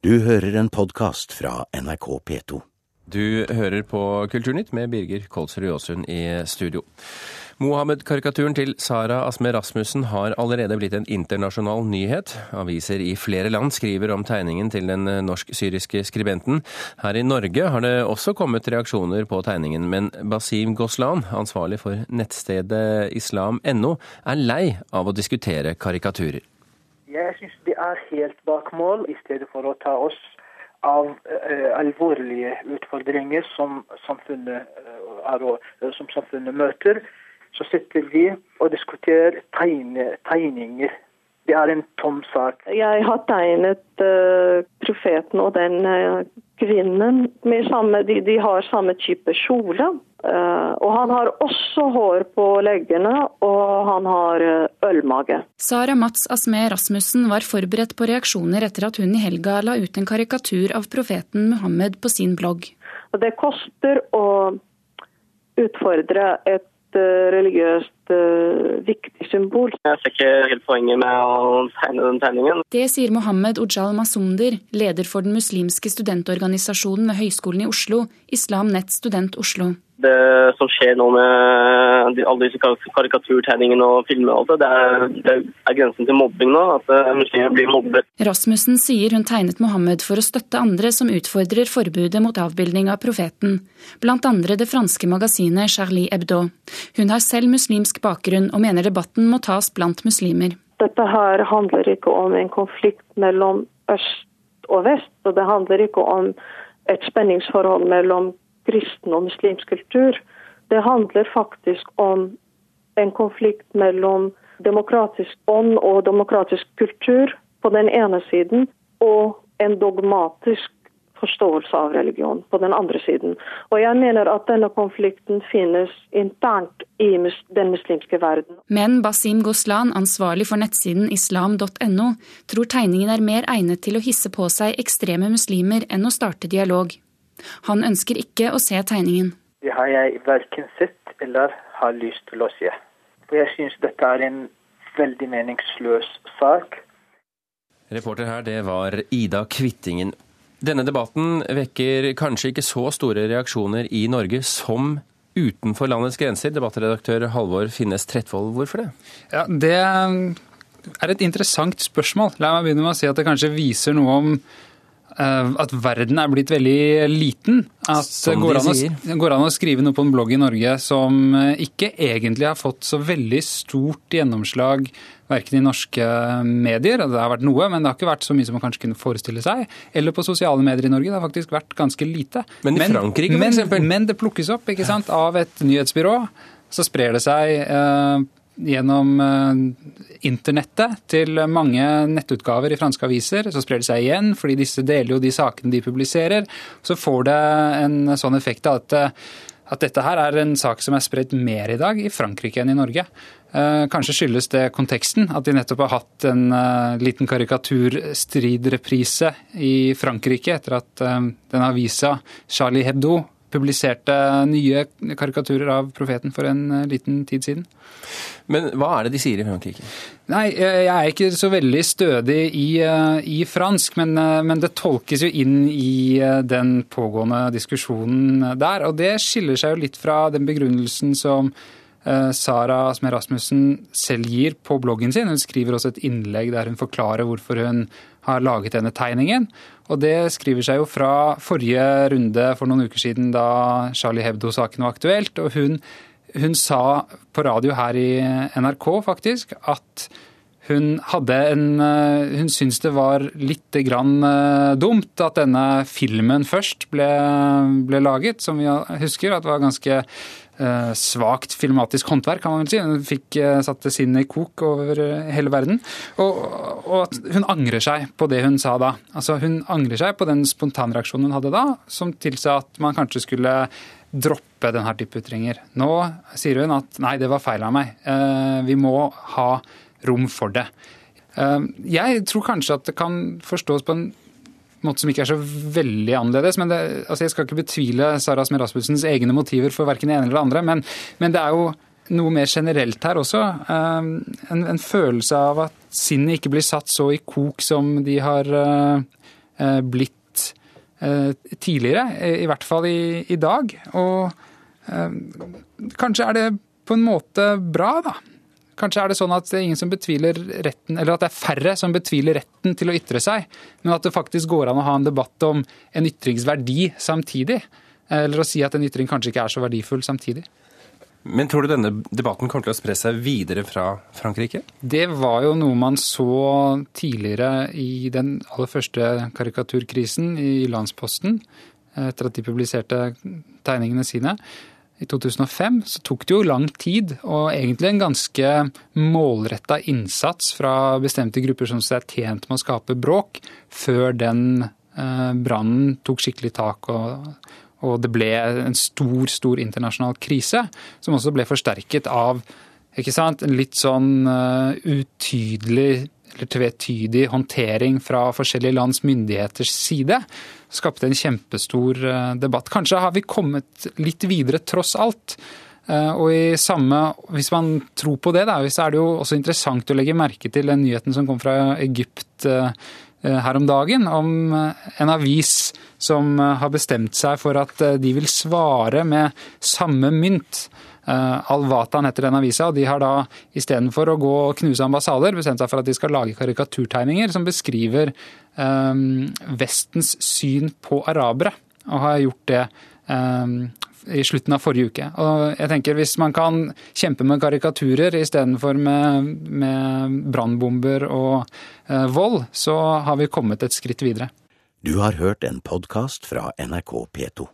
Du hører en podkast fra NRK P2. Du hører på Kulturnytt med Birger Kolsrud Jåsund i studio. Mohammed-karikaturen til Sara Asme Rasmussen har allerede blitt en internasjonal nyhet. Aviser i flere land skriver om tegningen til den norsk-syriske skribenten. Her i Norge har det også kommet reaksjoner på tegningen, men Basim Goslan, ansvarlig for nettstedet islam.no, er lei av å diskutere karikaturer. Jeg syns det er helt bak mål, i stedet for å ta oss av uh, alvorlige utfordringer som samfunnet, uh, er, uh, som samfunnet, møter. Så sitter vi og diskuterer tegne, tegninger. Det er en tom sak. Jeg har tegnet profeten og den kvinnen. Samme, de, de har samme type kjole. Uh, og han har også hår på leggene, og han har uh, ølmage. Sara Mats Asme Rasmussen var forberedt på reaksjoner etter at hun i helga la ut en karikatur av profeten Muhammed på sin blogg. Det koster å utfordre et uh, religiøst viktig symbol. Jeg ser ikke helt poenget med å tegne den tegningen. Det sier Mohammed Ojal Masunder, leder for den muslimske studentorganisasjonen ved Høgskolen i Oslo, Islam Nett Student Oslo det som skjer nå med alle disse karikaturtegningene og filmer, og det, er, det er grensen til mobbing nå. At eh, muslimer blir mobbet. Rasmussen sier hun tegnet Mohammed for å støtte andre som utfordrer forbudet mot avbildning av profeten, blant andre det franske magasinet Charlie Hebdo. Hun har selv muslimsk bakgrunn og mener debatten må tas blant muslimer. Dette her handler ikke om en konflikt mellom øst og vest, og det handler ikke om et spenningsforhold mellom kristen og muslimsk kultur. Det handler faktisk om en konflikt mellom demokratisk ånd og demokratisk kultur på den ene siden, og en dogmatisk forståelse av religion på den andre siden. Og jeg mener at denne konflikten finnes internt i den muslimske verden. Men Basim Goslan, ansvarlig for nettsiden islam.no, tror tegningen er mer egnet til å hisse på seg ekstreme muslimer enn å starte dialog. Han ønsker ikke å se tegningen. Det har jeg verken sett eller har lyst til å se. For jeg syns dette er en veldig meningsløs sak. Reporter her, det var Ida Kvittingen. Denne debatten vekker kanskje ikke så store reaksjoner i Norge som utenfor landets grenser. Debattredaktør Halvor Finnes Trettvoll, hvorfor det? Ja, Det er et interessant spørsmål. La meg begynne med å si at det kanskje viser noe om at verden er blitt veldig liten. At det går å, går an å skrive noe på en blogg i Norge som eh, ikke egentlig har fått så veldig stort gjennomslag verken i norske medier, det har vært noe, men det har ikke vært så mye som man kanskje kunne forestille seg, eller på sosiale medier i Norge. Det har faktisk vært ganske lite. Men i Frankrike, for eksempel? Men, men det plukkes opp ikke sant, av et nyhetsbyrå. Så sprer det seg eh, gjennom eh, internettet til mange nettutgaver i franske aviser. Så sprer det seg igjen, fordi disse deler jo de sakene de publiserer. Så får det en sånn effekt at, at dette her er en sak som er spredt mer i dag i Frankrike enn i Norge. Eh, kanskje skyldes det konteksten, at de nettopp har hatt en eh, liten karikaturstridreprise i Frankrike etter at den avisa Charlie Hebdo publiserte nye karikaturer av profeten for en eh, liten tid siden. Men hva er det de sier i Frankrike? Nei, Jeg er ikke så veldig stødig i, eh, i fransk, men, eh, men, det tolkes jo inn i den pågående diskusjonen der. Og det skiller seg jo litt fra den begrunnelsen som Sara Smed Rasmussen selv gir på bloggen sin. Hun skriver også et innlegg der hun forklarer hvorfor hun har laget denne tegningen. Og det skriver seg jo fra forrige runde for noen uker siden da Charlie Hebdo-saken var aktuelt. Og hun, hun sa på radio her i NRK faktisk at hun hadde en Hun syntes det var litt grann eh, dumt at denne filmen først ble, ble laget, som vi husker at var ganske Eh, svakt filmatisk håndverk, kan man vel si. Hun fikk eh, satt sinnet i kok over eh, hele verden. Og, og, at hun angrer seg på det hun sa da. Altså Hun angrer seg på den spontanreaksjonen hun hadde da, som tilsa at man kanskje skulle droppe denne type ytringer. Nå sier hun at nei, det var feil av meg. Vi må ha rom for det. Jeg tror kanskje at det kan forstås på en måte som ikke er så veldig annerledes. men det, altså Jeg skal ikke betvile Sara Smer Rasmussens egne motiver for verken det ene eller det andre, men, men, det er jo noe mer generelt her også. Um, en, en følelse av at sinnet ikke blir satt så i kok som de har uh, blitt tidligere, i hvert fall i, i dag. Og kanskje er det på en måte bra, da. Kanskje er det sånn at det er ingen som betviler retten, eller at det er færre som betviler retten til å ytre seg, men at det faktisk går an å ha en debatt om en ytringsverdi samtidig. Eller å si at en ytring kanskje ikke er så verdifull samtidig. Men tror du denne debatten kommer til å spre seg videre fra Frankrike? Det var jo noe man så tidligere i den aller første karikaturkrisen i Landsposten, etter at de publiserte tegningene sine i 2005 så tok det jo lang tid, og egentlig en ganske målretta innsats fra bestemte grupper som er tjent med å skape bråk, før den eh, brannen tok skikkelig tak og, og, det ble en stor, stor internasjonal krise, som også ble forsterket av sant, en litt sånn uh, utydelig eller tvetydig håndtering fra forskjellige lands myndigheters side skapte en kjempestor eh, debatt. Kanskje har vi kommet litt videre tross alt. Eh, og i samme, Hvis man tror på det, da, så er det jo også interessant å legge merke til den nyheten som kom fra Egypt eh, her om dagen, om en avis som har bestemt seg for at de vil svare med samme mynt. Al-Watan heter den avisa, og de har da istedenfor å gå og knuse ambassader, bestemt seg for at de skal lage karikaturtegninger som beskriver um, Vestens syn på arabere, og har gjort det um, i slutten av forrige uke. Og jeg tenker Hvis man kan kjempe med karikaturer istedenfor med, med brannbomber og uh, vold, så har vi kommet et skritt videre. Du har hørt en podkast fra NRK P2.